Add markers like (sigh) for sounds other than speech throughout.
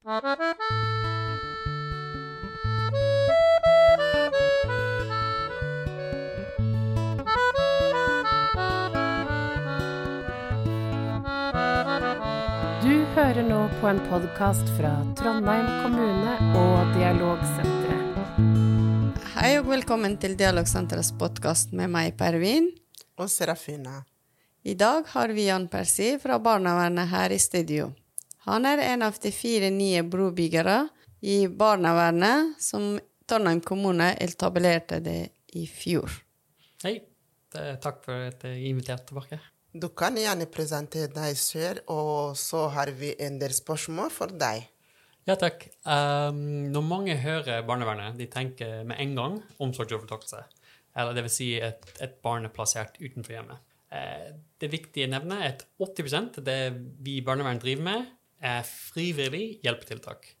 Du hører nå på en podkast fra Trondheim kommune og Dialogsenteret. Hei og velkommen til Dialogsenterets podkast med meg, Pervin. Og Serafina. I dag har vi Jan Persi fra barnevernet her i studio. Han er en av de fire nye brobyggere i barnevernet som Trondheim kommune etablerte det i fjor. Hei. Takk for at jeg inviterte tilbake. Du kan gjerne presentere deg selv, og så har vi en del spørsmål for deg. Ja, takk. Um, når mange hører barnevernet, de tenker med en gang omsorgsovertakelse. Eller det vil si et, et barn er plassert utenfor hjemmet. Eh, det viktige å nevne er at 80 av det vi i barnevernet driver med, er frivillig hjelpetiltak.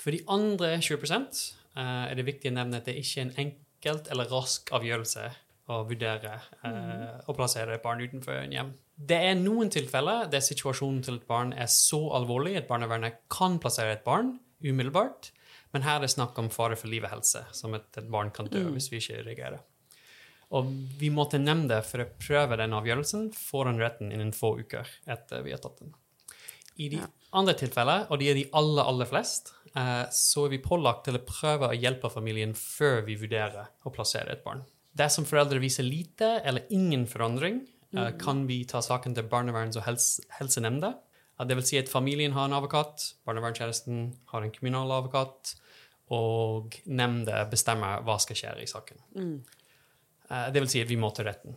For de andre 20 eh, er det viktig å nevne at det ikke er en enkelt eller rask avgjørelse å vurdere eh, å plassere et barn utenfor en hjem. Det er noen tilfeller der situasjonen til et barn er så alvorlig at barnevernet kan plassere et barn umiddelbart, men her er det snakk om fare for liv og helse, som at et barn kan dø hvis vi ikke reagerer. Og vi må til nemnda for å prøve den avgjørelsen foran retten innen få uker etter vi har tatt den. I de andre tilfeller, og de er de aller, aller flest, eh, så er vi pålagt til å prøve å hjelpe familien før vi vurderer å plassere et barn. Dersom foreldre viser lite eller ingen forandring, eh, kan vi ta saken til barneverns- og helse helsenemnda. Eh, Det vil si at familien har en advokat, barnevernstjenesten har en kommunal advokat, og nemnda bestemmer hva skal skje i saken. Mm. Det vil si at vi må til retten.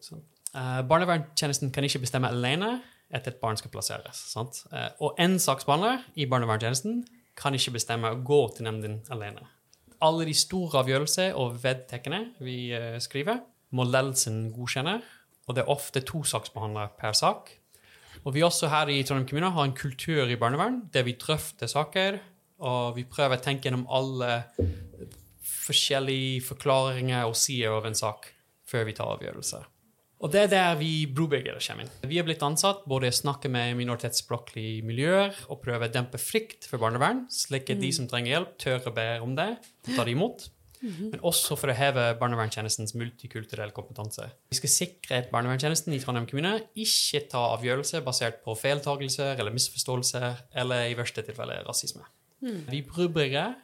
sant? Eh, Barnevernstjenesten kan ikke bestemme alene at et barn skal plasseres. Sant? Eh, Og en saksbehandler i barnevernstjenesten kan ikke bestemme å gå til nemnden alene. Alle de store avgjørelser og vedtektene vi eh, skriver, må ledelsen godkjenne, og det er ofte to saksbehandlere per sak. Og vi også her i Trondheim kommune har en kultur i barnevern der vi drøfter saker, og vi prøver å tenke gjennom alle forskjellige forklaringer og sider av en sak før vi tar avgjørelser. Og det er der vi brobyggere kommer inn. Vi er blitt ansatt både å snakke med minoritetsspråklige miljøer og prøve å dempe frykt for barnevern, slik at de som trenger hjelp, tør å be om det og ta det imot. Men også for å heve barnevernstjenestens multikulturelle kompetanse. Vi skal sikre at barnevernstjenesten i Trondheim kommune ikke tar avgjørelser basert på feiltagelser eller misforståelser, eller i verste tilfelle rasisme. Vi brubyggere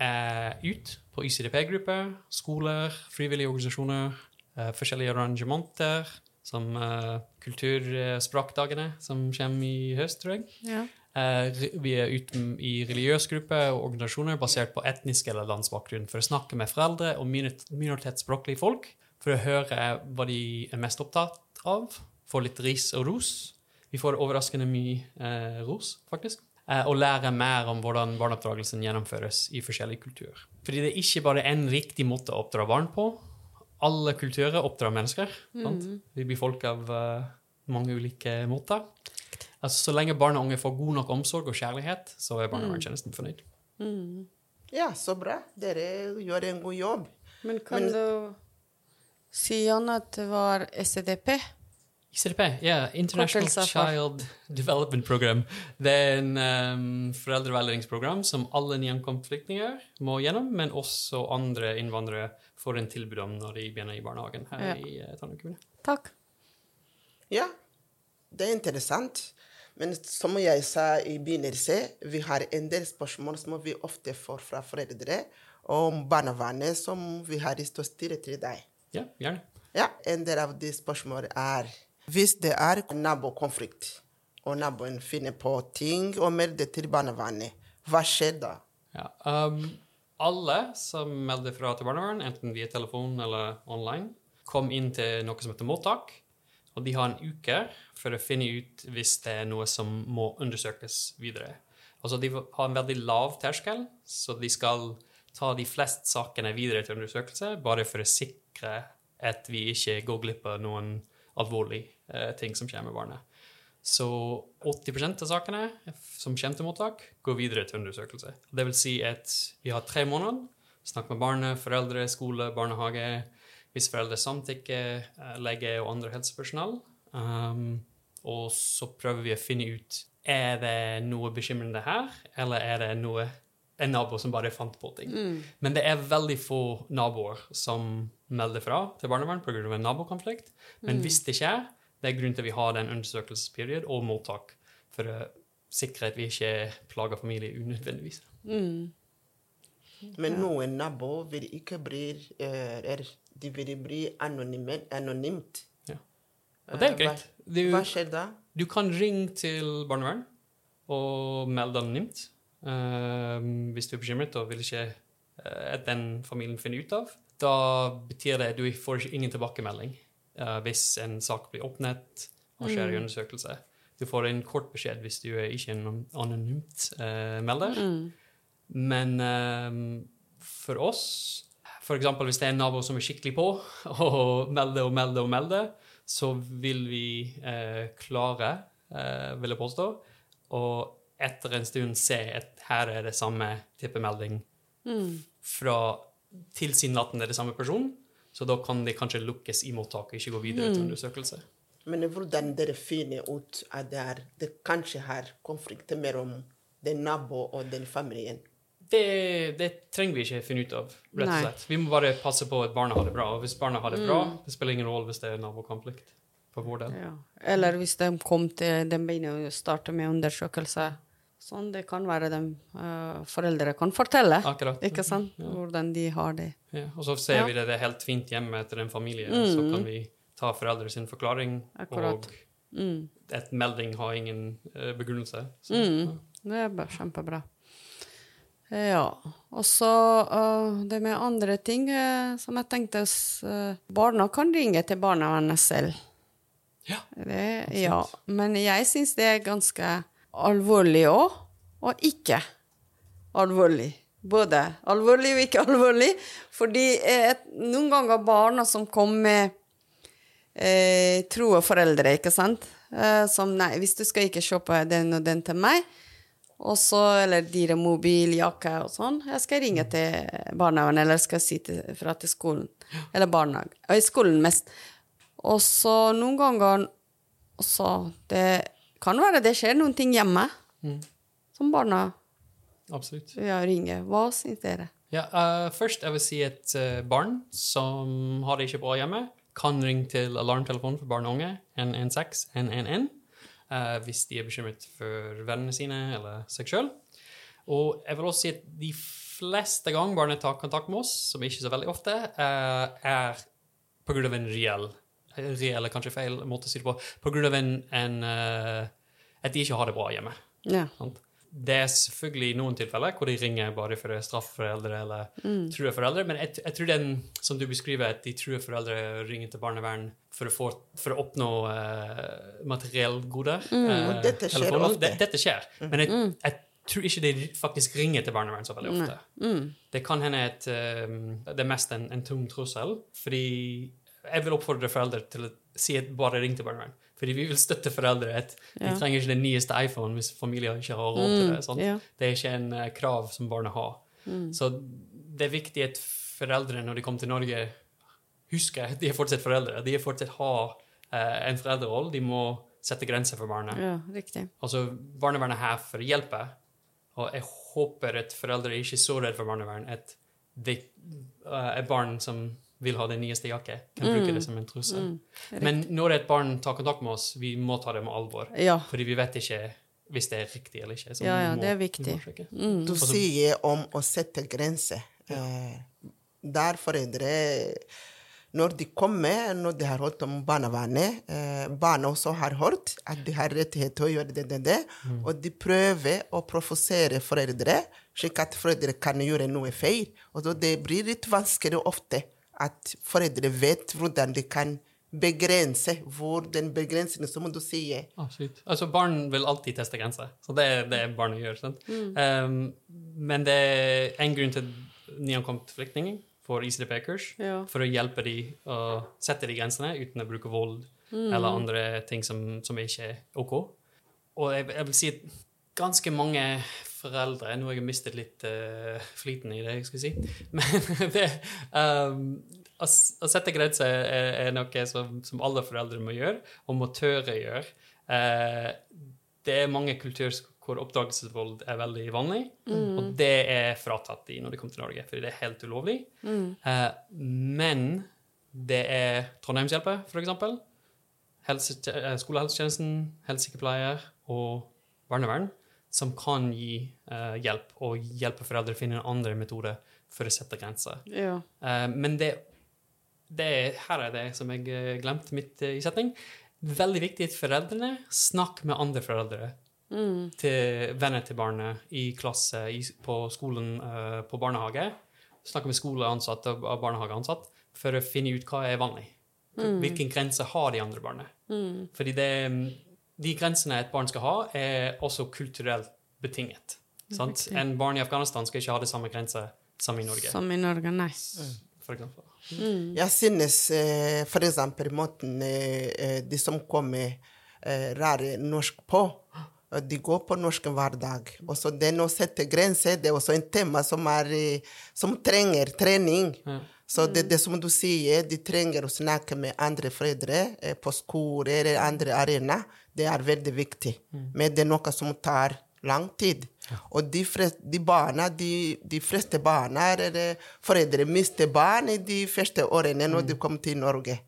er ut på ICDP-grupper, skoler, frivillige organisasjoner, eh, forskjellige arrangementer, som eh, kulturspråkdagene, som kommer i høst, tror jeg. Ja. Eh, vi er ute i religiøse grupper og organisasjoner basert på etnisk eller landsbakgrunn for å snakke med foreldre og minor- minoritetsspråklige folk for å høre hva de er mest opptatt av. Få litt ris og ros. Vi får overraskende mye eh, ros, faktisk. Eh, og lære mer om hvordan barneoppdragelsen gjennomføres i forskjellig kultur. Fordi det er ikke bare én riktig måte å oppdra barn på. Alle kulturer oppdrar mennesker. Sant? Vi blir folk av uh, mange ulike måter. Altså, så lenge barn og unge får god nok omsorg og kjærlighet, så er barnevernstjenesten fornøyd. Ja, så bra. Dere gjør en god jobb. Men kan du si, Jan, at det var SDP? ICDP, ja, International Child Development Program. Det er en um, foreldreveiledningsprogram som alle nyankomne flyktninger må gjennom, men også andre innvandrere får en tilbud om når de begynner i barnehagen her Ja. i uh, Trondheim kommune. Takk. Ja, det er interessant. Men som jeg sa i begynnelsen, vi har en del spørsmål som vi ofte får fra foreldre om barnevernet, som vi har lyst til å stille til deg. Ja, gjerne. Ja, en del av de spørsmålene er hvis det er nabokonflikt, og naboen finner på ting og melder til barnevernet, hva skjer da? Ja, um, alle som melder fra til barnevern, enten via telefon eller online, kom inn til noe som heter mottak, og de har en uke for å finne ut hvis det er noe som må undersøkes videre. Altså, de har en veldig lav terskel, så de skal ta de fleste sakene videre til undersøkelse, bare for å sikre at vi ikke går glipp av noen alvorlige eh, ting som kommer barnet. Så 80% av sakene som kommer til mottak, går videre til undersøkelse. Det vil si at vi har tre måneder. Snakk med barnet, foreldre, skole, barnehage. Hvis foreldre samtykker, eh, lege og andre helsepersonell. Um, og så prøver vi å finne ut Er det noe bekymrende her, eller er det noe en nabo som bare fant på ting? Men det er veldig få naboer som melder fra til barnevern pga. en nabokonflikt. Men hvis det skjer, det er grunnen til at vi har den undersøkelsesperiod og mottak for å sikre at vi ikke plager familier unødvendigvis. Men noen naboer vil ikke bli eh, er, De vil bli anonyme, anonymt. Ja. Og det er Eh, greit. Du, hva skjer da? du kan ringe til barnevern og melde anonymt eh, hvis du er bekymret og vil ikke at den familien finner ut av. Da betyr det at du får ingen tilbakemelding hvis en sak blir åpnet og skjer i undersøkelse. Du får en kort beskjed hvis du er ikke en anonymt eh, melder. Men eh, for oss, for eksempel hvis det er en nabo som er skikkelig på (laughs) og melder og melder og melder, så vil vi eh, klare, eh, vil jeg påstå, og etter en stund se at her er det samme type melding fra tilsynelatende det samme person, så da kan de kanskje lukkes i mottaket ikke gå videre til undersøkelse. Men hvordan dere finner ut at det, er, det kanskje har konflikter mellom den nabo og den familien? Det, det trenger vi ikke finne ut av, rett og Nei. slett. Vi må bare passe på at barna har det bra. Og hvis barna har det bra, det spiller ingen rolle hvis det er nabokonflikt på vår del. Ja. Eller hvis de kom til De begynner å starte med undersøkelse. Sånn, det kan være de uh, foreldre kan fortelle. Akkurat. Ikke sant? Hvordan de har det. Ja, og så ser Ja. vi det, det er helt fint hjemme etter en familie, så kan vi ta foreldre sin forklaring, Akkurat. og et melding har ingen uh, begrunnelse. Så, Mm. Det er bare kjempebra. Ja. Og så uh, det med andre ting eh, som jeg tenkte eh, Barna kan ringe til barnevernet selv. Ja. Det, ja. Men jeg syns det er ganske alvorlig òg, og ikke alvorlig. Både alvorlig og ikke (laughs) alvorlig. Fordi eh, noen ganger barna som kommer med eh, og foreldre, ikke sant? Eh, som nei, hvis du skal ikke kjøpe den og den til meg, og så, eller dyre mobil, jakke og sånn, jeg skal ringe til barnehagen, eller skal si til, fra til skolen. Eller barnehage. Og i skolen mest. Og så noen ganger så Det kan være det skjer noen ting hjemme som barna Absolutt. ja, ringer. Hva syns dere? Ja, uh, først jeg vil si at uh, barn som har det ikke bra hjemme, kan ringe til alarmtelefonen for barn og unge, 116 111, uh, hvis de er bekymret for vennene sine eller seg sjøl. Og jeg vil også si at de fleste ganger barnet tar kontakt med oss, som ikke så veldig ofte, eh, er av en reell Reell kanskje feil måte å si det på. En eh, At de ikke har det bra hjemme. Ja. Sant? Det er selvfølgelig noen tilfeller hvor de ringer bare for å straffe foreldre eller true foreldre, men jeg, jeg tror den som du beskriver, at de truer foreldre ringer til barnevern for å, få, for å oppnå uh, materiellgoder mm, uh, dette skjer telefoner, ofte. Det, dette skjer. Men jeg, jeg tror ikke de faktisk ringer til barnevern så veldig ofte. Det kan hende at um, det er mest en, en tung trussel, fordi jeg vil oppfordre foreldre til å si at bare ring til barnevern. Fordi vi vil støtte foreldre. at De trenger ikke den nyeste iPhone hvis familier ikke har råd til det. Sånn. Det er ikke en eh, krav som barna har. Så det er viktig at foreldre, når de kommer til Norge, husker at de er fortsatt foreldre. De er fortsatt har eh, en foreldrerolle. De må sette grenser for barna. ja, riktig. Altså, barnevernet er her for å hjelpe, og jeg håper at foreldre ikke er så redde for barnevern at de, uh, er barn som vil ha den nyeste jakke, kan bruke det som en trussel. Men når et barn tar kontakt med oss, vi må ta det med alvor. Ja. Fordi vi vet ikke hvis det er riktig eller ikke. Så Ja, ja, må, det er viktig. Mm. Du sier om å sette grenser. Ja. der foreldre Når de kommer, når de har hørt om barnevernet, eh, barna også har hørt at de har rettighet til å gjøre det, det, det, og de prøver å provosere foreldre, slik at foreldre kan gjøre noe feil. Og det blir litt vanskelig ofte at foreldre vet hvordan de kan begrense hvor den begrensningen, som du sier. Absolutt. Altså, barn vil alltid teste grenser. Så det er det barn gjør. Sant? Um, men det er en grunn til nyankomne flyktninger får ICDP-kurs Ja. for å hjelpe dem å sette de grensene uten å bruke vold eller andre ting som, som ikke er OK. Og jeg, jeg vil si at ganske mange foreldre Nå har jeg mistet litt uh, flyten i det jeg skulle si. (laughs) Men det, um, å, å sette grenser er, er noe som, som alle foreldre må gjøre, og må tørre gjøre. Uh, det er mange kulturer hvor oppdragelsesvold er veldig vanlig, og det er fratatt de når de kommer til Norge, fordi det er helt ulovlig. Eh, men det er Trondheimshjelpa, for eksempel. Helse, eh, skolehelsetjenesten, helsesykepleier og barnevern som kan gi uh, hjelp og hjelpe foreldre å finne en andre metode for å sette grenser. Ja. Uh, men det, det er, her er det som jeg eh, glemte midt i setning. Veldig viktig at foreldrene snakker med andre foreldre. Til venner til barnet i klasse, i, på skolen, uh, på barnehage. Snakke med skoleansatte og barnehageansatt for å finne ut hva er vanlig. Hvilken grense har de andre barna? Fordi det, de grensene et barn skal ha, er også kulturelt betinget. Sant? En barn i Afghanistan skal ikke ha det samme grense som i Norge, Som i Norge, nei. for eksempel. Jeg synes eh, for eksempel måten eh, eh, de som kommer eh, rare norsk på, de går på norsk hver dag. Også den å sette grenser, det er også en tema som, er, som trenger trening. Så det, det som du sier, de trenger å snakke med andre foreldre eh, på skole eller andre arenaer. Det er veldig viktig. Men det er noe som tar lang tid. Og de, fleste, de barna, de, de fleste barna eller foreldre mister barn i de første årene når de kommer til Norge.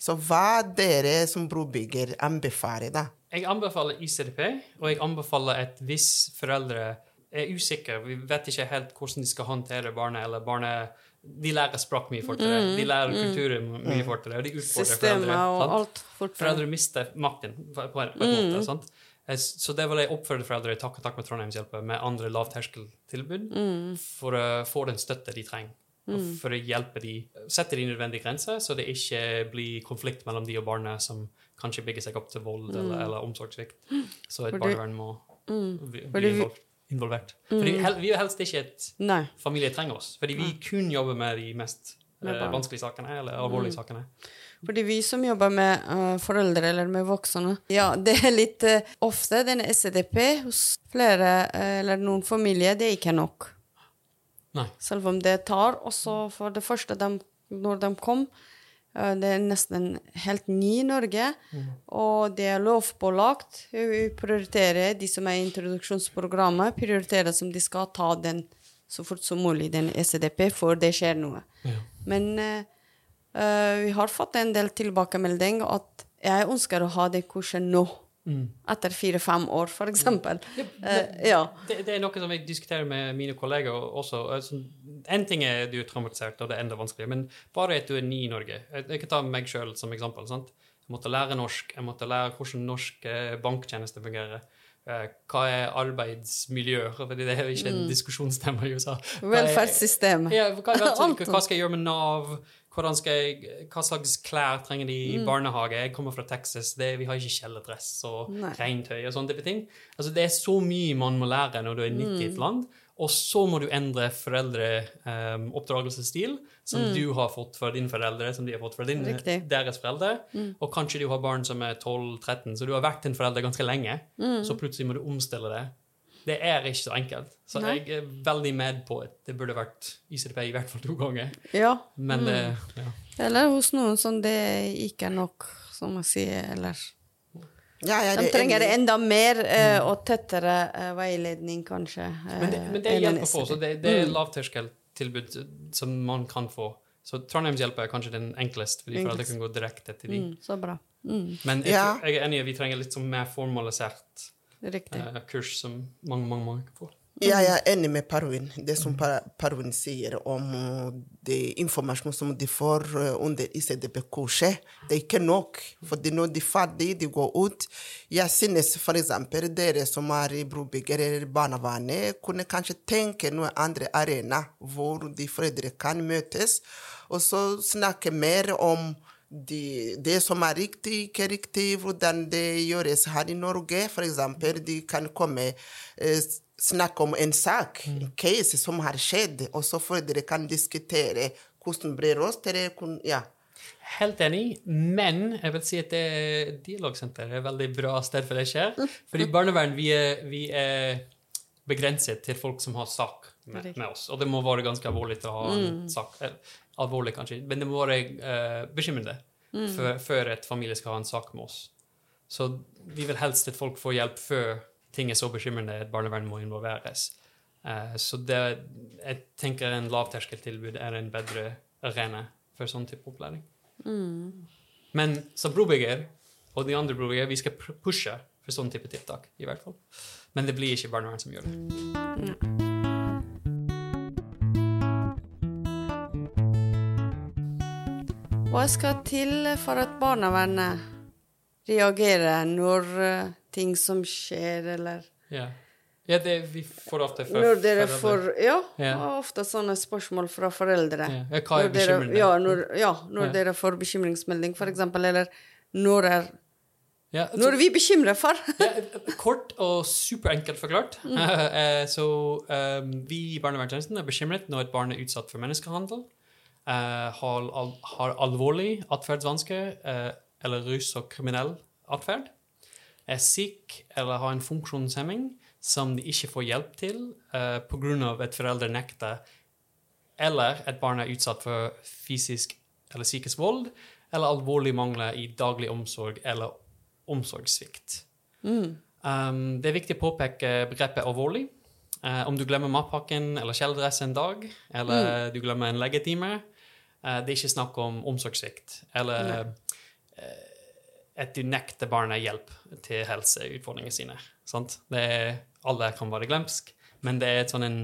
Så hva dere som brobygger anbefaler, da? Jeg anbefaler ICDP, og jeg anbefaler at hvis foreldre er usikre, vi vet ikke helt hvordan de skal håndtere barnet, eller barnet de lærer språk mye fortere, de lærer kulturer mye fortere, og de utfordrer Systemet foreldre. og alt fortere. Foreldre mister makten på på en, på måte. sant? Eh, Så det vil jeg oppfordre foreldre i takk og takk med Trondheimshjelpa med andre lavterskeltilbud for å få den støtte de trenger. Og for å hjelpe de, sette de nødvendige grenser, så det ikke blir konflikt mellom de og barnet som kanskje bygger seg opp til vold eller, eller omsorgssvikt. Så et barnevern må bli, Fordi bli vi- involv- involvert. Fordi hel- vi er helst ikke Nei. familie trenger oss, fordi vi kun jobber med de mest eh, vanskelige sakene eller alvorlige sakene. Fordi vi som jobber med uh, foreldre eller med voksne, ja, (laughs) det er litt uh, ofte denne SDP hos flere uh, eller noen familier, det er ikke nok. Nei. Selv om det tar Og så for det første de, når de kom. Eh, Det er nesten helt ny i Norge, og det er lovpålagt. Vi prioriterer de som er i introduksjonsprogrammet, prioriterer som de skal ta den så fort som mulig, den ECDP, for det skjer noe. Ja. Men eh, vi har fått en del tilbakemelding at jeg ønsker å ha det kurset nå. Etter fire-fem år, for eksempel. Eh, ja. Det, det er noe som jeg diskuterer med mine kolleger også. Altså, en ting er du er traumatisert, og det er enda vanskeligere, men bare at du er ny i Norge. Jeg, kan ta meg sjøl som eksempel. Sant? Jeg måtte lære norsk. Jeg måtte lære hvordan norsk banktjenester banktjeneste fungerer. Eh, hva er arbeidsmiljø? (laughs) Fordi det er jo ikke en diskusjonstema i USA. Er- Velferdssystemet. Ja, hva, (laughs) hva skal jeg gjøre med Nav? Jeg, hva slags klær trenger de i barnehage? Jeg kommer fra Texas. Det, vi har ikke kjeledress og Nei. regntøy og sånne type ting. Altså, det er så mye man må lære når du er nytt i et land. Og så må du endre foreldreoppdragelsesstil, som du har fått fra dine foreldre, som de har fått fra din, deres foreldre. Og kanskje du har barn som er 12-13, så du har vært en forelder ganske lenge. Så plutselig må du omstille det. Det er ikke så enkelt. Så Nei. jeg er veldig med på at det burde vært ICDP i hvert fall to ganger. Ja. Men det ja. Eller hos noen som det ikke er nok, som å sier. Eller Ja, ja, det, de trenger enda mer eh, og tettere eh, veiledning, kanskje. eh, Men det, men det hjelper på. Så det, det er lavterskeltilbud som man kan få. Så Trondheimshjelpa er kanskje den enkleste, fordi foreldre kan gå direkte til dem. Mm, så bra. Mm, Men jeg, Ja. jeg er enig i at vi trenger litt sånn mer formalisert eh, kurs som mange, mange, mange kan få. Jeg er enig med Parvin. Det som Parwin sier om uh, det informasjon som de får uh, under ICDP-kurset, det er ikke nok. For når de er ferdige, de går ut. Jeg synes f.eks. dere som er i brobygger eller barnevernet, kunne kanskje tenke noen andre arena hvor de foreldre kan møtes, og så snakke mer om de, det som er riktig, ikke riktig, hvordan det gjøres her i Norge. Eksempel, de kan komme eh, snakke om en sak, en case som har skjedd, og så foreldre kan diskutere hvordan blir kun- ja. Helt enig, men jeg vil si at det dialogsenteret er et veldig bra sted for det skjer. For i barnevern, vi er, vi er begrenset til folk som har sak med, med oss. Og det må være ganske alvorlig til å ha en sak. Eh, alvorlig, kanskje, men det må være uh, bekymrende før, før et familie skal ha en sak med oss. Så vi vil helst at folk får hjelp før ting er så bekymrende at barnevern må involveres. Eh, så det, jeg tenker en lavterskeltilbud er en bedre arena for sånn type opplæring. Men som brobygger og de andre brobygger, vi skal pushe for sånn type tiltak, i hvert fall. Men det blir ikke barnevern som gjør det. Hva skal til for at barnevernet reagerer når eh, ting som skjer, eller Ja, ja det vi får ofte for Når dere foreldre. får Ja, Ja. ofte sånne spørsmål fra foreldre. ja. ja, Hva er bekymringen? ja, når, ja, når dere får bekymringsmelding, for eksempel, eller når er Ja, så- Når er vi bekymret for? Ja, kort og superenkelt forklart. (laughs) Eh, så um, vi i barnevernstjenesten er bekymret når et barn er utsatt for menneskehandel, uh, har, al har alvorlig atferdsvansker uh, eller rus- og kriminell atferd, er syk eller har en funksjonshemming som de ikke får hjelp til uh, pga. et foreldre nekter, eller et barn er utsatt for fysisk eller psykisk vold, eller alvorlig mangler i daglig omsorg eller omsorgssvikt. Um, det er viktig å påpeke begrepet alvorlig. Uh, om du glemmer matpakken eller kjeledress en dag, eller du glemmer en leggetime, uh, det er ikke snakk om omsorgssvikt. Eller eh, at du nekter barnet hjelp til helseutfordringene sine. Sant? Det er, alle kan være glemsk, men det er et sånn en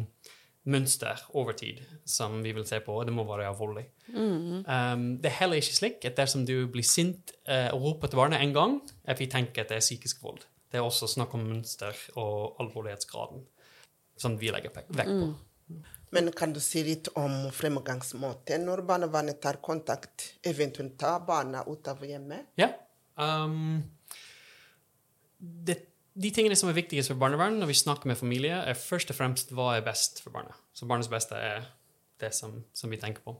mønster over tid som vi vil se på, og det må være alvorlig. Um, det er heller ikke slik at dersom du blir sint eh, og roper til barnet en gang, at vi tenker at det er psykisk vold. Det er også snakk om mønster og alvorlighetsgraden som vi legger vekt på. Men kan du si litt om fremgangsmåten når barnevernet tar kontakt, eventuelt tar barna ut av hjemmet? Ja. Um, det, de tingene som er viktigst for barnevern når vi snakker med familie, er først og fremst hva er best for barnet. Så barnets beste er det som, som vi tenker på.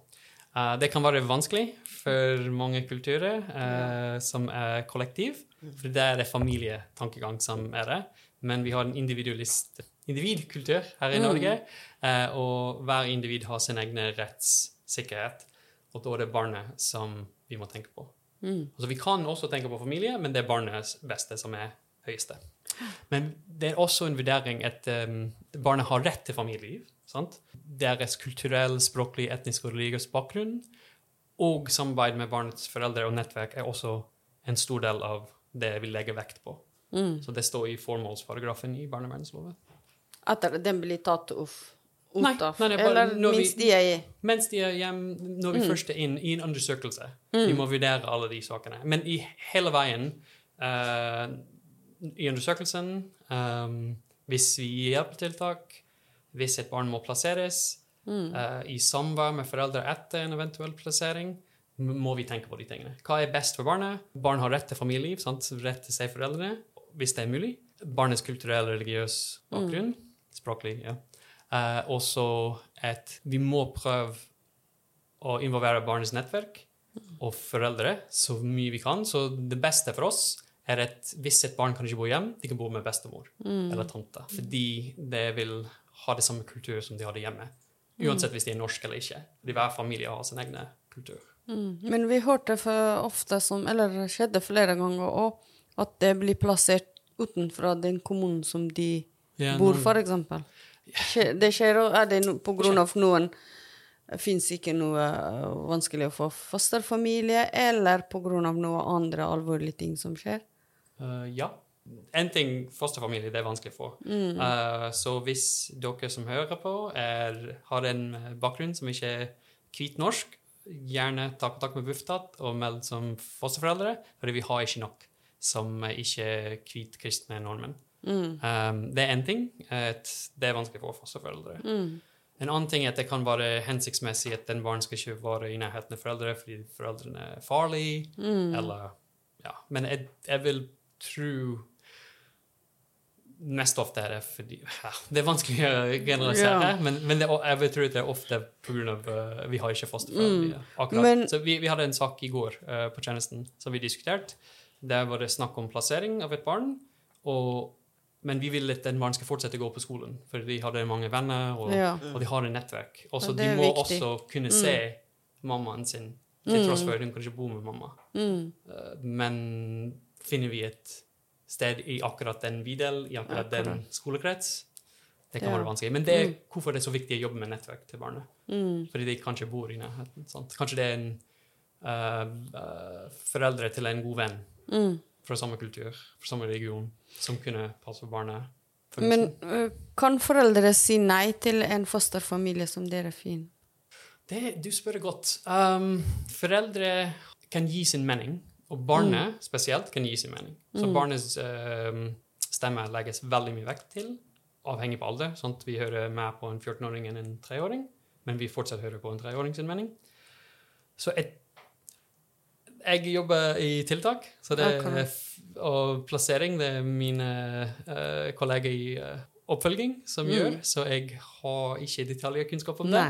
Uh, det kan være vanskelig for mange kulturer uh, som er kollektiv, for det er det familietankegang som er det. Men vi har en individualist, individkultur her i Norge, uh, og hver individ har sin egen rettssikkerhet. Og da er det barnet som vi må tenke på. Altså, vi kan også tenke på familie, men det er barnets beste som er høyeste. Men det er også en vurdering at um, barnet har rett til familieliv. Sant? Deres kulturell, språklig, etnisk og religiøs bakgrunn og samarbeid med barnets foreldre og nettverk er også en stor del av det vi legger vekt på. Så det står i formålsparagrafen i barnevernsloven. At den blir tatt off, ut Nei, av? nei, nei, bare eller når vi- minst de er i? Mens de er hjemme, når vi først er inn i en undersøkelse, vi må vurdere alle de sakene. Men i hele veien uh, i undersøkelsen, um, hvis vi gir hjelpetiltak, hvis et barn må plasseres, eh, i samvær med foreldre etter en eventuell plassering, må vi tenke på de tingene. Hva er best for barnet? Barn har rett til familieliv, sant? rett til seg foreldrene, hvis det er mulig. Barnets kulturelle, religiøs bakgrunn, språklig, ja. Eh, også at vi må prøve å involvere barnets nettverk og foreldre så mye vi kan. Så det beste for oss er at hvis et barn kan ikke bo hjem, de kan bo med bestemor eller tante. Fordi det vil ha det samme kultur som de hadde hjemme. Uansett hvis de er norske eller ikke. Fordi hver familie har sin egen kultur. Men vi hørte for ofte som Eller det skjedde flere ganger òg, at det blir plassert utenfor den kommunen som de Ja, bor, for eksempel. Det skjer òg. Er det no, på grunn av noen Fins ikke noe øh, vanskelig å få fosterfamilie, eller på grunn av noe andre alvorlige ting som skjer? Uh, ja. En ting fosterfamilie det er vanskelig å få. Eh, så hvis dere som hører på, er, har en bakgrunn som ikke er hvit norsk, gjerne ta kontakt med Buftat og meld som fosterforeldre, fordi vi har ikke nok som ikke er hvit kristne nordmenn. Um, det er én ting. Et, det er vanskelig for fosterforeldre. En annen ting er at det kan være hensiktsmessig at den barn skal ikke være i nærheten av foreldre fordi foreldrene er farlige, eller ja. Men jeg, jeg vil tro Mest ofte er det fordi ja, Det er vanskelig å generalisere, Ja. men, men det, jeg vil tro at det er ofte pga. Uh, vi har ikke fosterforeldre. akkurat. Men- Så vi, vi hadde en sak i går uh, på tjenesten som vi diskuterte. Der var det snakk om plassering av et barn. Og, men vi vil at den barn skal fortsette å gå på skolen, for de hadde mange venner, og, Ja. og de har et nettverk. Og så Ja, de må viktig. også kunne se mammaen sin, til tross for at hun kan ikke bo med mamma. Mm. Uh, Men finner vi et sted i akkurat den bydel, i akkurat den skolekrets. Det kan Ja. være vanskelig. Men det er hvorfor det er så viktig å jobbe med nettverk til barnet. Mm. Fordi de kanskje bor i nærheten. Sant? Kanskje det er en uh, uh, foreldre til en god venn Mm. Fra samme kultur, fra samme region, som kunne passe på barnet. Men øh, kan foreldre si nei til en fosterfamilie som dere finner? Det, du spør godt. Um, foreldre kan gi sin mening, og barnet spesielt kan gi sin mening. Så barnets um, stemme legges veldig mye vekt til, avhengig på alder. Sånn at vi hører mer på en 14-åring enn en 3-åring, men vi fortsatt hører på en 3-åring sin mening. Så et, jeg jobber i tiltak, så det er, og plassering det er mine uh, kolleger i uh, oppfølging som gjør, så jeg har ikke detaljkunnskap om det.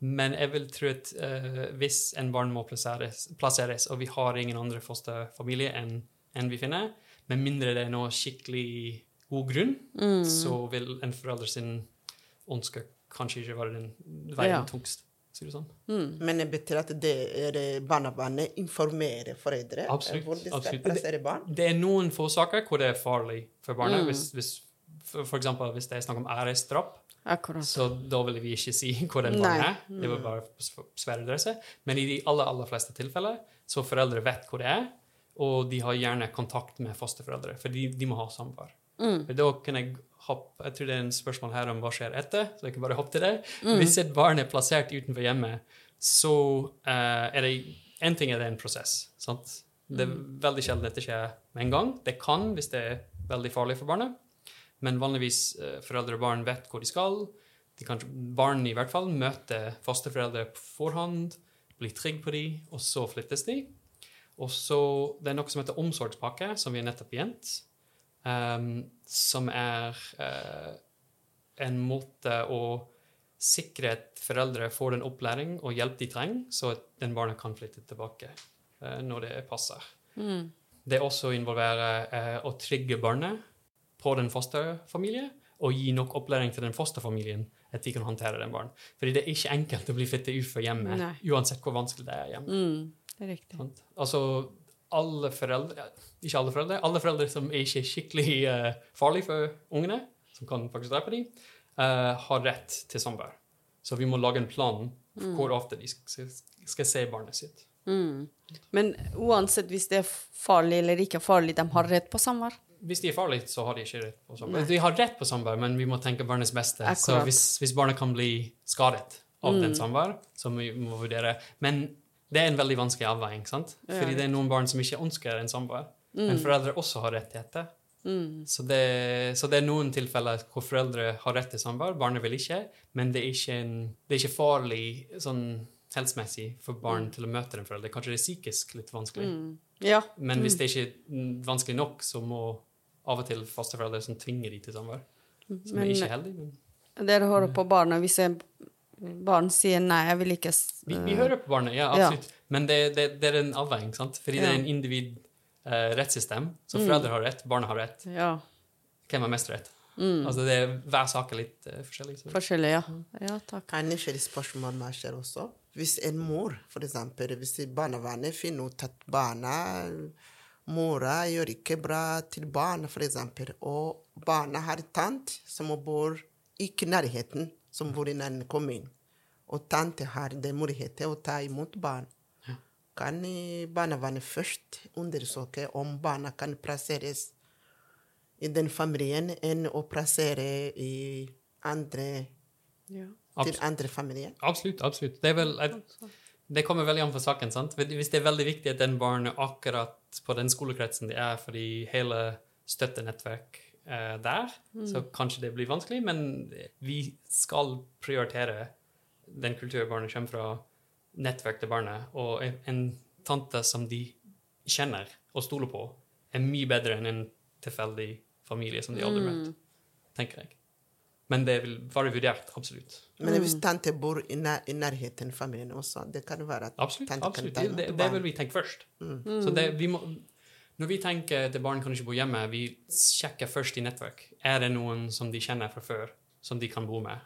Men jeg vil tro at uh, hvis en barn må plasseres, plasseres, og vi har ingen andre fosterfamilie enn en vi finner, med mindre det er noe skikkelig god grunn, Mm. så vil en forelder sin ønske kanskje ikke være den veien Ja. tungst. Sier du sånn? Mm. Men det betyr at det er barnebarnet barnevernet informerer foreldre eh, Absolutt, hvor de skal absolutt. plassere barn. Det er noen få saker hvor det er farlig for barnet. Mm. Hvis, hvis, for, for eksempel hvis det er snakk om æresdrap, Akkurat. så da vil vi ikke si (laughs) hvor den barnet er. Det vil bare svære adresse. Men i de aller, aller fleste tilfeller så foreldre vet hvor det er, og de har gjerne kontakt med fosterforeldre, for de, de må ha samvær. Mm. For Da kan jeg hoppe Jeg tror det er en spørsmål her om hva skjer etter, så jeg kan bare hoppe til det. Mm. Hvis et barn er plassert utenfor hjemmet, så uh, er det En ting er det en prosess. sant? Det er Mm. veldig sjelden dette skjer med en gang. Det kan hvis det er veldig farlig for barnet. Men vanligvis uh, foreldre og barn vet hvor de skal. De kan, barn i hvert fall møter fosterforeldre på forhånd, blir trygg på dem, og så flyttes de. Og så Det er noe som heter omsorgspakke, som vi nettopp begynt. Ehm, som er uh, en måte å sikre at foreldre får den opplæring og hjelp de trenger, så at den barnet kan flytte tilbake uh, når det passer. Mm. Det også involverer uh, å trygge barnet på den fosterfamilien og gi nok opplæring til den fosterfamilien at de kan håndtere den barn. Fordi det er ikke enkelt å bli flyttet ut fra hjemmet, Nei. uansett hvor vanskelig det er hjemme. Mm. Det er riktig. Altså, alle foreldre, ikke alle foreldre, alle foreldre som er ikke skikkelig uh, farlige for ungene, som kan faktisk drepe dem, uh, har rett til samvær. Så vi må lage en plan for hvor ofte de skal, skal se barnet sitt. Mm. Men uansett hvis det er farlig eller ikke farlig, de har rett på samvær? Hvis de er farlige, så har de ikke rett på samvær. De har rett på samvær, men vi må tenke barnets beste. Så hvis, hvis barnet kan bli skadet av den samvær, så må vi må vurdere. Men det er en veldig vanskelig avveining, sant? Fordi det er noen barn som ikke ønsker en samvær. Men foreldre også har rettigheter. Mm. Så, det, så det er noen tilfeller hvor foreldre har rett til samvær, barnet vil ikke, men det er ikke, en, det er ikke farlig sånn helsemessig for barn til å møte en forelder. Kanskje det er psykisk litt vanskelig. Mm. Ja. Men hvis det ikke er mm, vanskelig nok, så må av og til fosterforeldre som tvinger de til samvær. Som Men- er ikke heldig. Men Dere hører på barna hvis en barn sier nei, jeg vil ikke vi, vi hører på barnet, ja, Ja. absolutt. Men det, det, det er en avveining, sant? Fordi det er en individ eh, rettssystem. Så Mm. foreldre har rett, barna har rett. Ja. Hvem har mest rett? Mm. Altså det er, hver sak er litt uh, forskjellig. Så. Forskjellig, ja. Ja, takk. Kan ikke det spørsmålet meg skjer også. Hvis en mor, for eksempel, hvis barnevernet finner ut at barna Mora gjør ikke bra til barna, for eksempel, og barna har tant som bor ikke i nærheten, som bor i en annen kommune, og tante har den muligheten å ta imot barn. Kan barnevernet først undersøke om barna kan plasseres i den familien enn å plassere i andre, Ja. til andre familier? absolutt. absolutt. Det, er vel, et, det kommer veldig an på saken. sant? Hvis det er veldig viktig at den barnet akkurat på den skolekretsen de er, fordi hele støttenettverk er der, så kanskje det blir vanskelig, men vi skal prioritere den kulturen barnet kommer fra, nettverk til barnet, og en, tante som de kjenner og stoler på, er mye bedre enn en tilfeldig familie som de aldri har møtt, tenker jeg. Men det vil være vurdert, absolutt. Men hvis tante bor i, nær, i nærheten av familien også, det kan være at Absolutt. tante absolutt. kan ta Det, det, det vil vi tenke først. Så det, vi må, når vi tenker at barn kan ikke bo hjemme, vi sjekker først i nettverk. Er det noen som de kjenner fra før, som de kan bo med?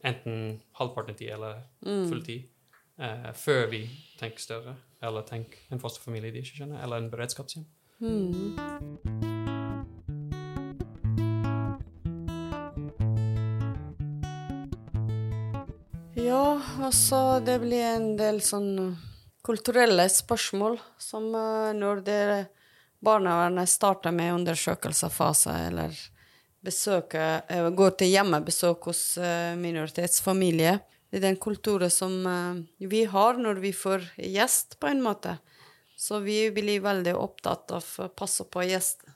Enten halvparten tid eller fulltid. Eh, før vi tenker større, eller tenker en fosterfamilie de ikke kjenner, eller en beredskapshjem. Ja, altså det blir en del sånn kulturelle spørsmål som eh, når det barnevernet starter med undersøkelsesfase eller besøker, eh, går til hjemmebesøk hos eh, minoritetsfamilie. Det er den kulturen som eh, vi har når vi får gjest, på en måte. Så vi blir veldig opptatt av å passe på gjest.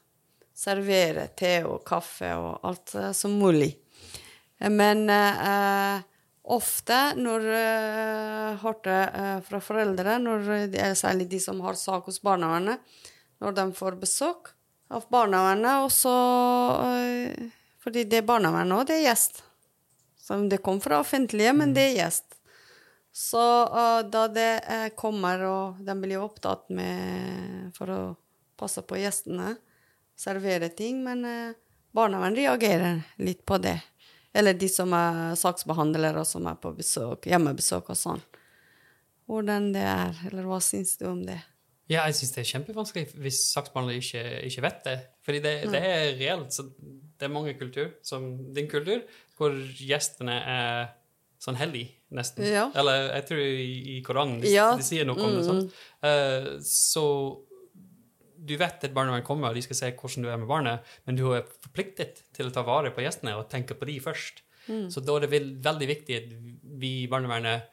Servere te og kaffe og alt som mulig. Men eh, ofte når jeg hørte fra foreldre, når særlig de som har sak hos barnevernet, når de får besøk av barnevernet, og så eh, Fordi det er barnevernet òg, det er gjest. Så det kom fra offentlige, men det er gjest. Så uh, da det eh, kommer, og de blir opptatt med for å passe på gjestene, servere ting, men uh, barnevernet reagerer litt på det. Eller de som er saksbehandlere, og som er på besøk, hjemmebesøk og sånn. Hvordan det er, eller hva syns du om det? Ja, jeg syns det er kjempevanskelig hvis saksbehandler ikke, ikke vet det. Fordi det, det er reelt. Så det er mange kultur, som din kultur, hvor gjestene er sånn hellig, nesten. Ja. Eller jeg tror i, i Koranen de, Ja. de sier noe om det. Sånt. Uh, så du vet at barnevernet kommer, og de skal se hvordan du er med barnet, men du er forpliktet til å ta vare på gjestene og tenke på de først. Så da er det veldig viktig at vi i barnevernet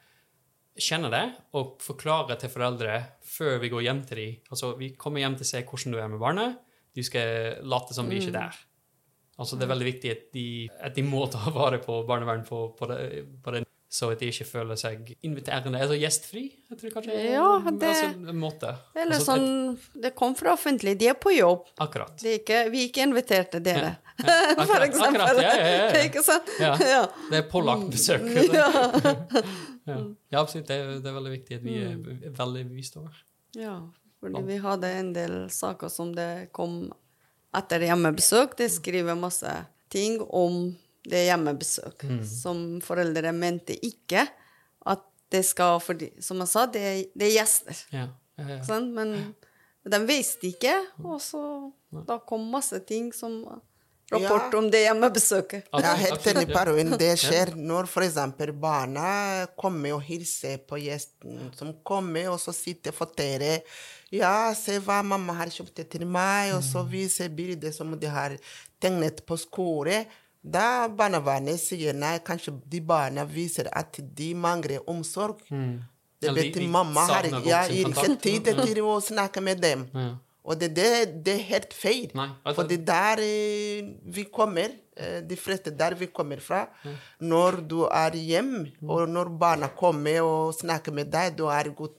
kjenner det og forklarer til foreldre før vi går hjem til dem. Altså, vi kommer hjem til å se hvordan du er med barnet. Du skal late som vi ikke er der. Altså, det er veldig viktig at de, at de må ta vare på barnevern på, på, det, på det, så at de ikke føler seg inviterende. Altså gjestfri, jeg tror kanskje. Ja, det- altså, en måte. Eller altså, sånn Det kom fra offentlig, de er på jobb. akkurat. Det er ikke, vi er ikke inviterte dere. Ja, (laughs) For akkurat, eksempel. akkurat, ja, ja, ja. (laughs) Ikke sant? Ja. Ja. Det er pålagt besøk. (laughs) Ja. Ja, absolutt. Det er, det er veldig viktig at vi er er veldig bevisst over. Ja, fordi vi hadde en del saker som det kom etter hjemmebesøk. De skriver masse ting om det hjemmebesøk som foreldre mente ikke at det skal fordi, Som jeg sa, det det er gjester. Ja, ja, ja. Men de visste ikke, og så da kom masse ting som rapport Ja. om det hjemmebesøket. Jeg er helt enig, ja. Det skjer når f.eks. barna kommer og hilser på gjesten som kommer, og så sitter forteller Ja, se hva mamma har kjøpt til meg, og så viser bildet som de har tegnet på skole. Da barnevernet sier nei, kanskje de barna viser at de mangler omsorg. Det Mm. Eller de- betyr de mamma har ja, ikke tid til å snakke med dem. Ja. Og det, det, det er helt feil. Nei, altså- For det der eh, vi kommer, eh, de fleste der vi kommer fra, når du er hjemme, og når barna kommer og snakker med deg, du er godt,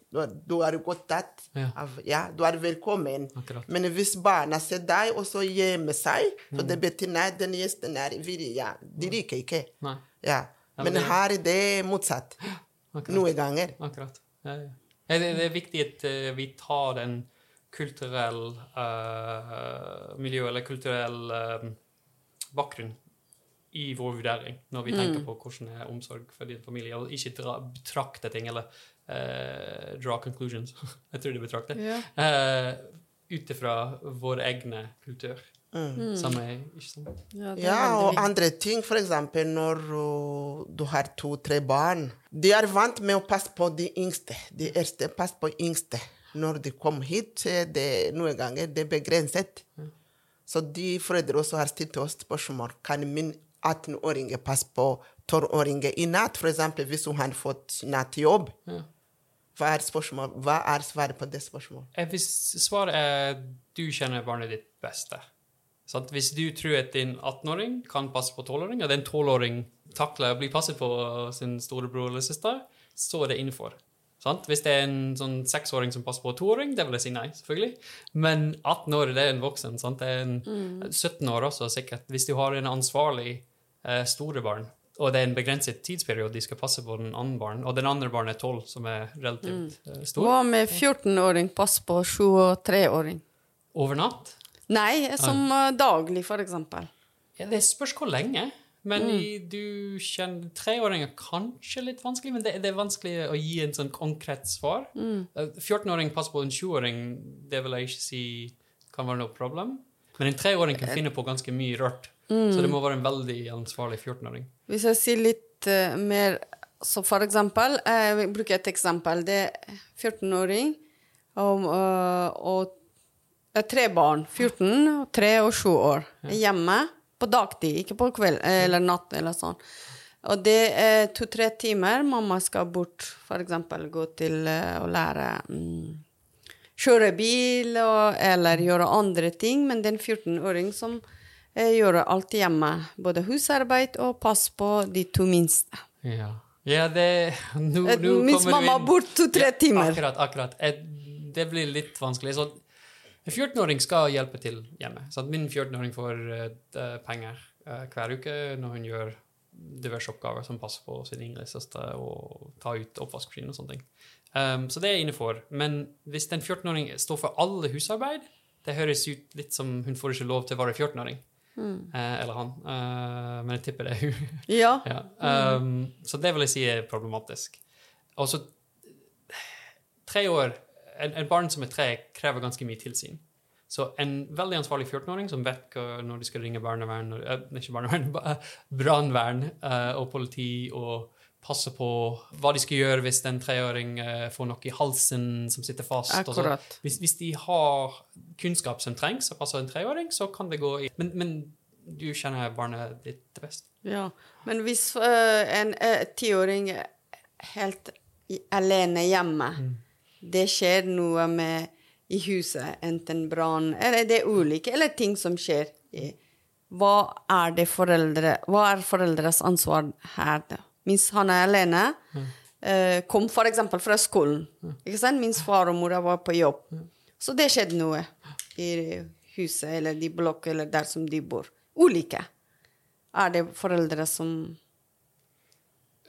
du er godt tatt. Ja. Av, ja, du er velkommen. Akkurat. Men hvis barna ser deg, og så gjemmer seg, så det betyr nei, den gjesten er villig. Ja, de liker ikke. Ja. Men her er det motsatt. (gasps) akkurat. Noen ganger. Akkurat. Ja, ja. Det er viktig at eh, vi tar den kulturell uh, miljø, eller kulturell uh, bakgrunn i vår vurdering når vi tenker på hvordan er omsorg for din familie, og ikke dra, betrakte ting eller uh, draw conclusions. (laughs) Jeg tror det betrakter. Yeah. Uh, Ut ifra vår egne kultur. Som er ikke sånn. Ja, Ja, og andre ting, for eksempel når uh, du har to-tre barn. De er vant med å passe på de yngste. De eldste passer på yngste. Når de kom hit, det, noen ganger det er begrenset. Så de foreldre også har stilt oss spørsmål. Kan min 18-åring passe på 12-åring i natt, eksempel, hvis hun har fått nattjobb? Mm. Hva er, spørsmål? Hva er svaret på det spørsmålet? Eh, Hvis svaret er du kjenner barnet ditt beste sant? Hvis du tror at din 18-åring kan passe på 12-åring, og den 12-åring takler å bli passet på sin storebror eller søster, så er det innenfor. Sant? Hvis det er en sånn seksåring som passer på en toåring, det vil jeg si nei, selvfølgelig. Men 18 år det er en voksen. Sant? Det er en 17 år også, sikkert. Hvis du har en ansvarlig eh, store barn, og det er en begrenset tidsperiode de skal passe på den andre barn, og den andre barnet er 12, som er relativt eh, stor, Hva med 14-åring, passer på 7- og 3-åring? over natt Nei, som eh, daglig, for eksempel. Ja, det spørs hvor lenge. Men i, du kjenner Treåringer kanskje litt vanskelig, men det, det er vanskelig å gi en sånn konkret svar. Mm. 14-åring passer på en 20-åring, det vil jeg ikke si kan være noe problem. Men en treåring kan finne på ganske mye rart. Så det må være en veldig ansvarlig 14-åring. Hvis jeg sier litt uh, mer Så for eksempel Jeg bruker et eksempel. Det er 14-åring og, og er tre barn. 14, 3 og 7 år. Hjemme på dagtid, ikke på kveld eller natt eller sånn. Og det er to-tre timer. Mamma skal bort, for eksempel gå til eh, å lære mm, Kjøre bil og, eller gjøre andre ting. Men det er en 14-åring som eh, gjør alt hjemme. Både husarbeid og pass på de to minste. Ja, ja det nå, Eh, nå Minst kommer du mamma bort to-tre Ja, timer. Akkurat, akkurat. Eh, Det blir litt vanskelig. Så en 14-åring skal hjelpe til hjemme. Sant? min 14-åring får uh, penger uh, hver uke når hun gjør diverse oppgaver som passer på sin yngre søster og tar ut oppvaskmaskin og sånne ting. Um, så det er innenfor. Men hvis en 14-åring står for alle husarbeid, det høres ut litt som hun får ikke lov til å være 14-åring. Eh, eller han. Eh, men jeg tipper det er hun. (laughs) Ja. Ja. Um, så det vil jeg si er problematisk. Og så tre år en, en barn som er tre, krever ganske mye tilsyn. Så en veldig ansvarlig 14-åring som vet når de skal ringe barnevern, eh, ikke barnevern, (laughs) brannvern eh, og politi, og passe på hva de skal gjøre hvis en treåring eh, får noe i halsen som sitter fast. hvis, hvis de har kunnskap som trengs, passer en treåring, så kan det gå i Men, men du kjenner barnet ditt best. Ja, men hvis uh, en tiåring er helt alene hjemme, det skjer noe med i huset, enten brann Eller det er ulike, eller ting som skjer. i- Hva er det foreldre Hva er foreldres ansvar her, da? Mens han er alene, øh, kom for eksempel fra skolen, ikke sant? Mens far og mor var på jobb. Så det skjedde noe i huset, eller de blokker, eller der som de bor. Ulike. Er det foreldre som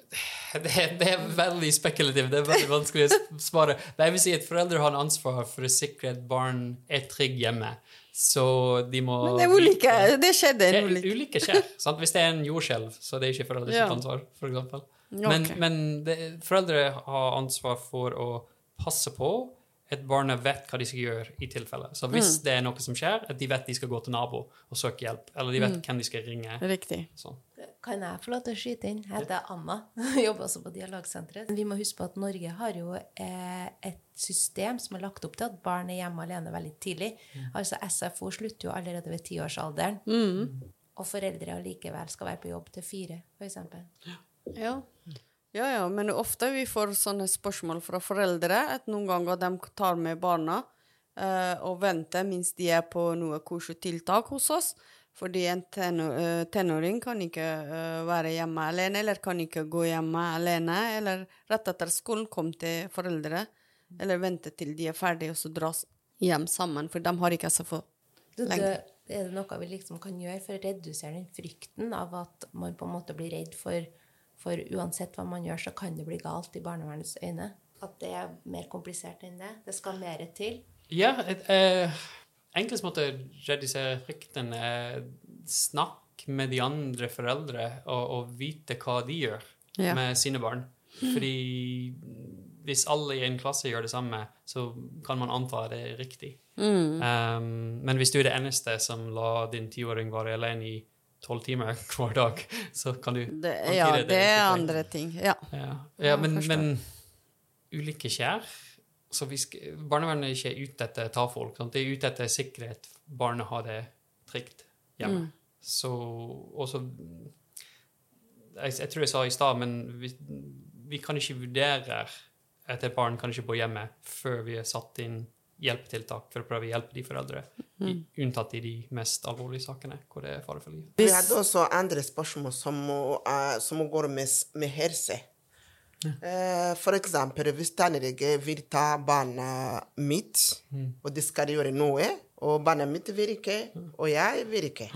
(laughs) Det, det er veldig spekulativt. Det er veldig vanskelig å svare. Men jeg vil si at foreldre har ansvar for å sikre at barn er trygge hjemme. Så de må Men det er ulike. Det skjedde Det en ulykke. ulike skjer. (laughs) Sant? Hvis det er en jordskjelv, så det er ikke foreldres Ja. ansvar, for eksempel. Men, okay. men det, foreldre har ansvar for å passe på at barnet vet hva de skal gjøre i tilfelle. Så hvis Mm. det er noe som skjer, at de vet de skal gå til nabo og søke hjelp, eller de vet Mm. hvem de skal ringe. Riktig. Sånn. Kan jeg få lov til å skyte inn? Jeg heter Anna, (laughs) jobber også på Dialogsenteret. Vi må huske på at Norge har jo eh, et system som er lagt opp til at barn er hjemme alene veldig tidlig. Altså SFO slutter jo allerede ved tiårsalderen. Og foreldre allikevel skal være på jobb til fire, f.eks. Ja. ja, ja, men ofte vi får sånne spørsmål fra foreldre at noen ganger de tar med barna eh, og venter mens de er på noe kursetiltak hos oss. Fordi en eh, tenåring kan ikke eh, være hjemme alene, eller kan ikke gå hjemme alene, eller rett etter skolen komme til foreldre, eller vente til de er ferdige, og så dras hjem sammen, for de har ikke SFO. Lenger. er det noe vi liksom kan gjøre for å redusere den frykten av at man på en måte blir redd for, for uansett hva man gjør, så kan det bli galt i barnevernets øyne? At det er mer komplisert enn det? Det skal mer til? Ja, eh, enklest måte å redusere frykten er snakk med de andre foreldre og, og vite hva de gjør Ja. med sine barn. Fordi hvis alle i en klasse gjør det samme, så kan man anta det er riktig. Mm. Um, men hvis du er det eneste som la din tiåring være alene i tolv timer (laughs) hver dag, så kan du Det, ja, det det er andre ting. Ja. ja, ja Ja, men, men ulike skjær så Barnevernet er ikke ute etter å ta folk. Sant? De er ute etter sikkerhet. barnet har det trygt hjemme. Mm. Så også jeg, jeg tror jeg sa i stad, men vi, vi kan ikke vurdere at et barn kan ikke bo hjemme før vi har satt inn hjelpetiltak for å prøve å hjelpe de foreldre, i, unntatt i de mest alvorlige sakene hvor det er fare for livet. Vi hadde også andre spørsmål som, uh, som går med, med helse. Eh, for eksempel hvis tannlege vil ta barnet mitt, og de skal gjøre noe, og barnet mitt vil ikke, og jeg vil ikke.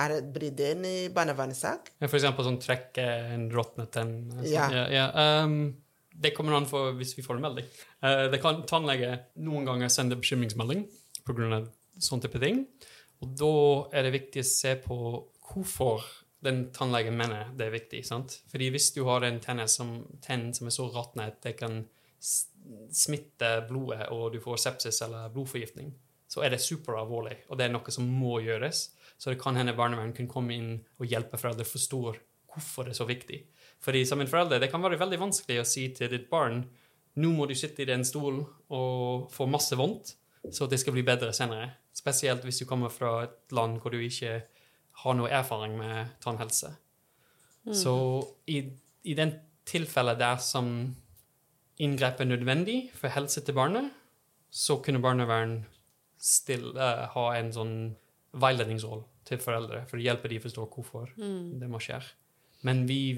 Er, blir det en eh, barnevernssak? Ja, For eksempel sånn trekke en råtnet tenn. sånn. Ja. Ja, ja. Um, det kommer an på hvis vi får en melding. Uh, det kan tannlege noen ganger sende bekymringsmelding pga. sånn type ting. Og da er det viktig å se på hvorfor den tannlegen mener det er viktig. sant? Fordi hvis du har en tenn som, som er så råtnet at det kan smitte blodet, og du får sepsis eller blodforgiftning, så er det superalvorlig, og det er noe som må gjøres. Så det kan hende barnevern kan komme inn og hjelpe foreldre forstår hvorfor det er så viktig. Fordi som en forelder, det kan være veldig vanskelig å si til ditt barn nå må du sitte i den stolen og få masse vondt, så det skal bli bedre senere. Spesielt hvis du kommer fra et land hvor du ikke har noe erfaring med tannhelse. Så i, i den tilfellet der som inngrep er nødvendig for helse til barnet, så kunne barnevern still, uh, ha en sånn veiledningsrolle til foreldre for å hjelpe dem å forstå hvorfor det må skje. Men vi,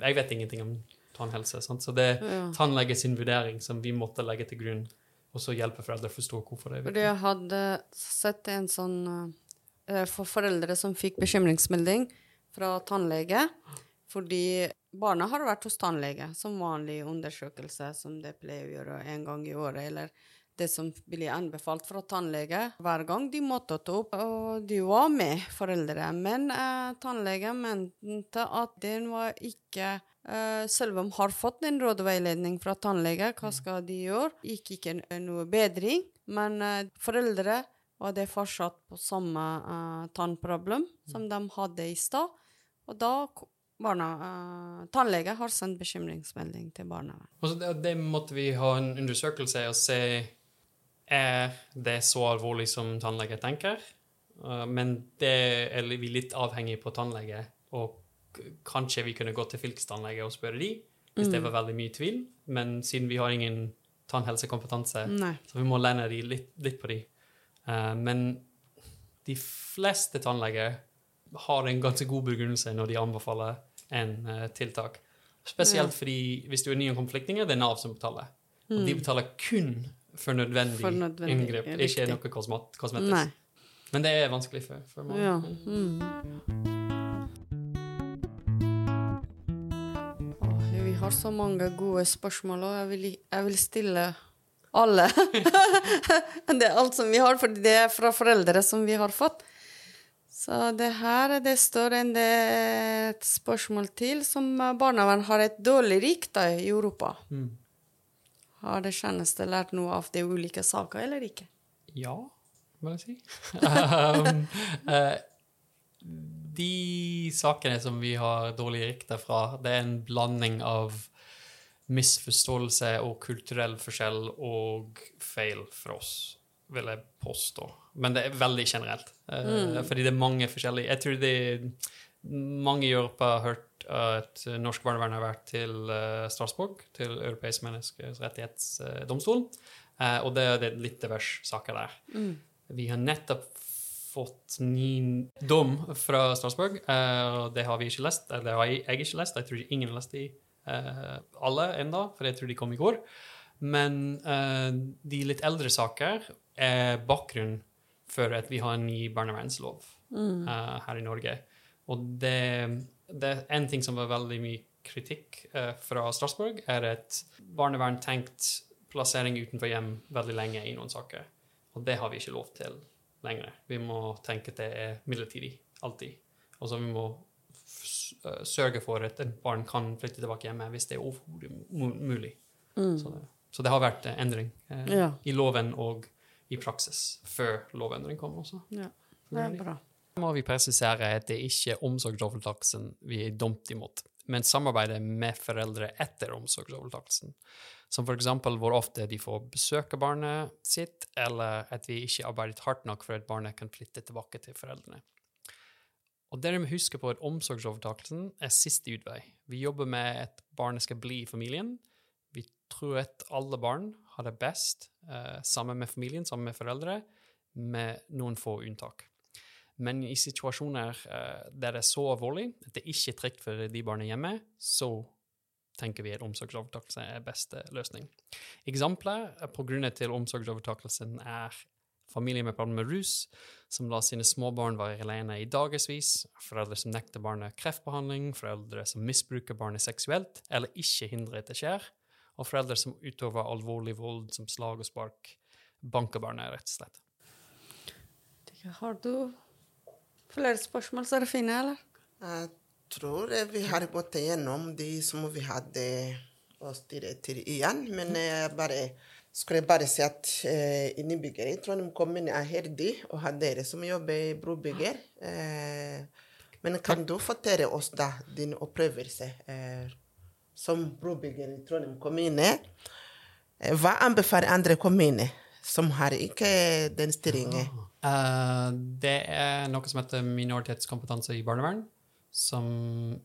jeg vet ingenting om tannhelse, sant? så det er Ja. tannlege sin vurdering som vi måtte legge til grunn, og så hjelpe foreldre å forstå hvorfor det er Fordi jeg hadde sett en sånn eh, For foreldre som fikk bekymringsmelding fra tannlege fordi barna har vært hos tannlege som vanlig undersøkelse, som det pleier å gjøre en gang i året, eller det som blir anbefalt fra tannlege hver gang de måtte ta opp. Og de var med, foreldre, men eh, tannlegen mente at den var ikke eh, Selv om har fått en råd og veiledning fra tannlege, hva skal de gjøre? Gikk ikke noe bedring, men eh, foreldre var det er fortsatt på samme uh, tannproblem som de hadde i stad. Og da barna, uh, Tannlege har sendt bekymringsmelding til barnevernet. Og så det, det måtte vi ha en undersøkelse og se er det så alvorlig som tannlege tenker. Uh, men det er vi litt avhengig på tannlege, og kanskje vi kunne gå til fylkestannlege og spørre de, hvis det var veldig mye tvil. Men siden vi har ingen tannhelsekompetanse, Nei. så vi må lene de litt, litt på de. Uh, men de fleste tannleger har en ganske god begrunnelse når de anbefaler en uh, tiltak. Spesielt fordi hvis du er ny om flyktninger, det er Nav som betaler. Og de betaler kun for nødvendig, For nødvendig, inngrep, ikke riktig. noe kosmet kosmetisk. Nei. Men det er vanskelig for, for mange. Ja. Mm. Vi har så mange gode spørsmål, og jeg vil, jeg vil stille alle. (laughs) det er alt som vi har, for det er fra foreldre som vi har fått. Så det her det står en det et spørsmål til som barnevern har et dårlig rykte i Europa. Mm. Har det tjeneste lært noe av de ulike saker, eller ikke? Ja, må jeg si. (laughs) um, eh, de sakene som vi har dårlig rykte fra, det er en blanding av misforståelse og kulturell forskjell og feil for oss, vil jeg påstå. Men det er veldig generelt. Mm. Fordi det er mange forskjellige Jeg tror det er mange i Europa har hørt at norsk barnevern har vært til uh, Strasbourg, til Europeisk menneskerettighetsdomstol, eh, og det er litt diverse saker der. Vi har nettopp fått ny dom fra Strasbourg, eh, og det har vi ikke lest. Eller det har jeg ikke lest. Jeg tror ingen har lest de eh, alle ennå, for jeg tror de kom i går. Men eh, de litt eldre saker er bakgrunnen for at vi har en ny barnevernslov eh, her i Norge. Og det, det er en ting som var veldig mye kritikk eh, fra Strasbourg, er at barnevern tenkt plassering utenfor hjem veldig lenge i noen saker. Og det har vi ikke lov til lenger. Vi må tenke at det er midlertidig, alltid. Og så vi må sørge for at et barn kan flytte tilbake hjemme hvis det er mulig. Så, det, så det har vært eh, endring eh, Ja. i loven og i praksis før lovendring kom også. Ja, det er bra. Da må vi presisere at det ikke er omsorgsovertakelsen vi er dumt imot, men samarbeidet med foreldre etter omsorgsovertakelsen. Som for eksempel hvor ofte de får besøke barnet sitt, eller at vi ikke arbeidet hardt nok for at barnet kan flytte tilbake til foreldrene. Og dere må huske på at omsorgsovertakelsen er siste utvei. Vi jobber med at barnet skal bli i familien. Vi tror at alle barn har det best eh, sammen med familien, sammen med foreldre, med noen få unntak. Men i situasjoner eh, der det er så alvorlig at det ikke er trygt for de barna hjemme, så tenker vi at omsorgsovertakelse er beste løsning. Eksempler på grunner til omsorgsovertakelsen er familier med problemer med rus, som lar sine småbarn være alene i dagevis, foreldre som nekter barnet kreftbehandling, foreldre som misbruker barnet seksuelt eller ikke hindrer at det skjer, og foreldre som utøver alvorlig vold som slag og spark, banker barnet, rett og slett. Har du flere spørsmål, Serafine, eller? Jeg tror vi har gått igjennom de som vi hadde å styre til igjen, men jeg bare skulle jeg bare si at eh, innbyggere i Trondheim kommune er heldig å ha dere som jobber i brobygger. Eh, men kan du fortelle oss da din opplevelse eh, som brobygger i Trondheim kommune? Eh, hva anbefaler andre kommuner som har ikke den stillingen? Uh, det er noe som heter minoritetskompetanse i barnevern, som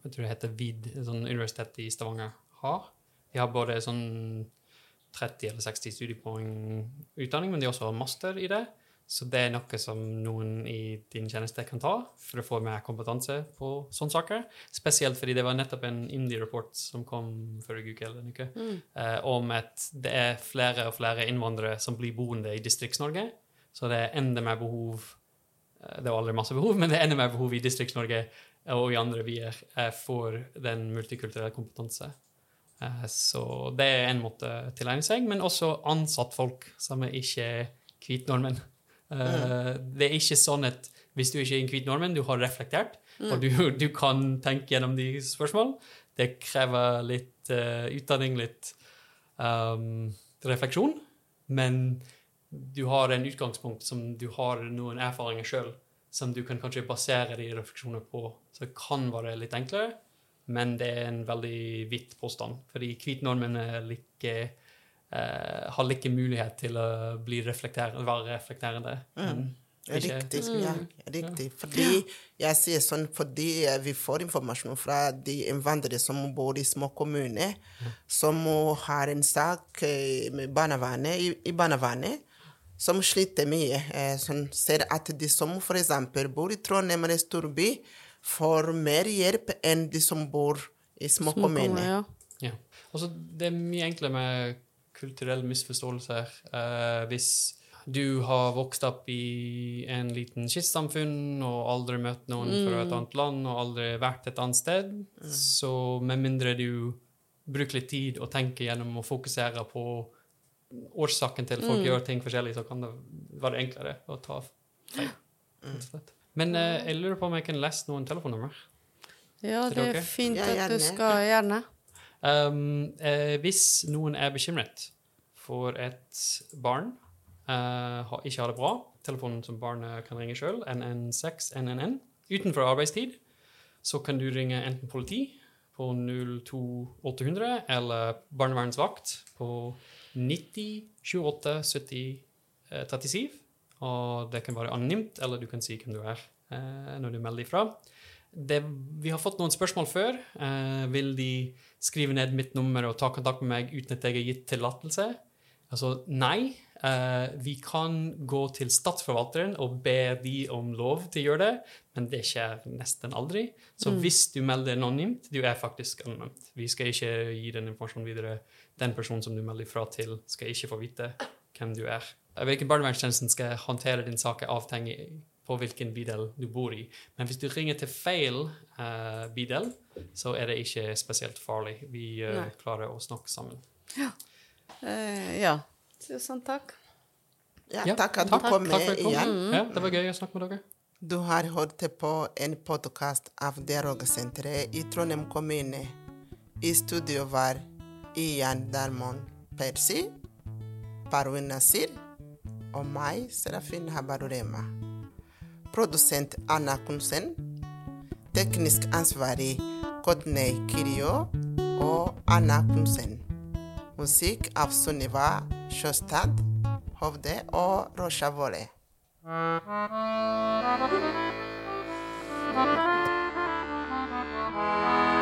jeg tror det heter VID, sånn universitet i Stavanger, har. De har både sånn 30 eller 60 studiepoeng utdanning, men de også har master i det. Så det er noe som noen i din tjeneste kan ta for å få mer kompetanse på sånne saker. Spesielt fordi det var nettopp en Indie-rapport som kom forrige uke, eller en uke, eh, om at det er flere og flere innvandrere som blir boende i Distrikts-Norge. Så det er enda mer behov eh, Det er aldri masse behov, men det er enda mer behov i Distrikts-Norge og i andre byer eh, for den multikulturelle kompetanse. Eh, Så det er en måte å tilegne seg, men også ansatt folk som er ikke hvit nordmenn. Eh, Det er ikke sånn at hvis du ikke er en hvit nordmenn, du har reflektert, og du, du kan tenke gjennom de spørsmål. Det krever litt uh, utdanning, litt um, refleksjon, men du har en utgangspunkt som du har noen erfaringer sjøl, som du kan kanskje basere de refleksjonene på. Så det kan være litt enklere, men det er en veldig vidt påstand. Fordi hvite nordmenn er like, eh, har like mulighet til å bli reflekter være reflekterende. Mm. ikke- Riktig. Ja, riktig. Fordi jeg sier sånn fordi eh, vi får informasjon fra de innvandrere som bor i små kommuner, som har en sak eh, med barnevernet, i, i barnevernet, som sliter mye. Eh, Som ser at de som f.eks. bor i Trondheim eller storby, får mer hjelp enn de som bor i små kommuner. Ja. Ja. Altså, det er mye enklere med kulturelle misforståelser. Eh, hvis du har vokst opp i en liten kystsamfunn og aldri møtt noen fra et annet land og aldri vært et annet sted, så med mindre du bruker litt tid og tenker gjennom å fokusere på årsaken til at folk gjør ting forskjellig, så kan det være enklere å ta feil. Mm. Men eh, jeg lurer på om jeg kan lese noen telefonnummer. ja, Til det dere? er fint Ja, at du gjerne. skal gjerne. Um, eh, hvis noen er bekymret for et barn eh, har- ikke har det bra, telefonen som barnet kan ringe sjøl, NN6NNN, utenfor arbeidstid, så kan du ringe enten politi på 02800 eller barnevernsvakt på 90 28 70 eh, 37. Og det kan være anonymt, eller du kan si hvem du er eh, når du melder ifra. Det, vi har fått noen spørsmål før. Eh, vil de skrive ned mitt nummer og ta kontakt med meg uten at jeg har gitt tillatelse? Altså nei. Eh, vi kan gå til statsforvalteren og be de om lov til å gjøre det, men det skjer nesten aldri. Så hvis du melder anonymt, du er faktisk anonymt. Vi skal ikke gi den informasjonen videre. Den personen som du melder ifra til, skal ikke få vite hvem du er. Hvilken barnevernstjenesten skal håndtere din sak, er avhengig på hvilken bydel du bor i. Men hvis du ringer til feil uh, bydel, så er det ikke spesielt farlig. Vi uh, klarer å snakke sammen. Eh, ja. Tusen takk. Ja, Ja, takk at takk. du kom med at du Ja, det var gøy å snakke med dere. Du har hørt på en podkast av Dialogsenteret i Trondheim kommune. I studio var Ian Darmon Persi, Parwin Nasir og meg, Serafin Habarurema. Produsent Anna Kunsen. Teknisk ansvarlig Kodney Kirio og Anna Kunsen. Musikk av Sunniva Sjøstad, Hovde og Rosha Vole. Thank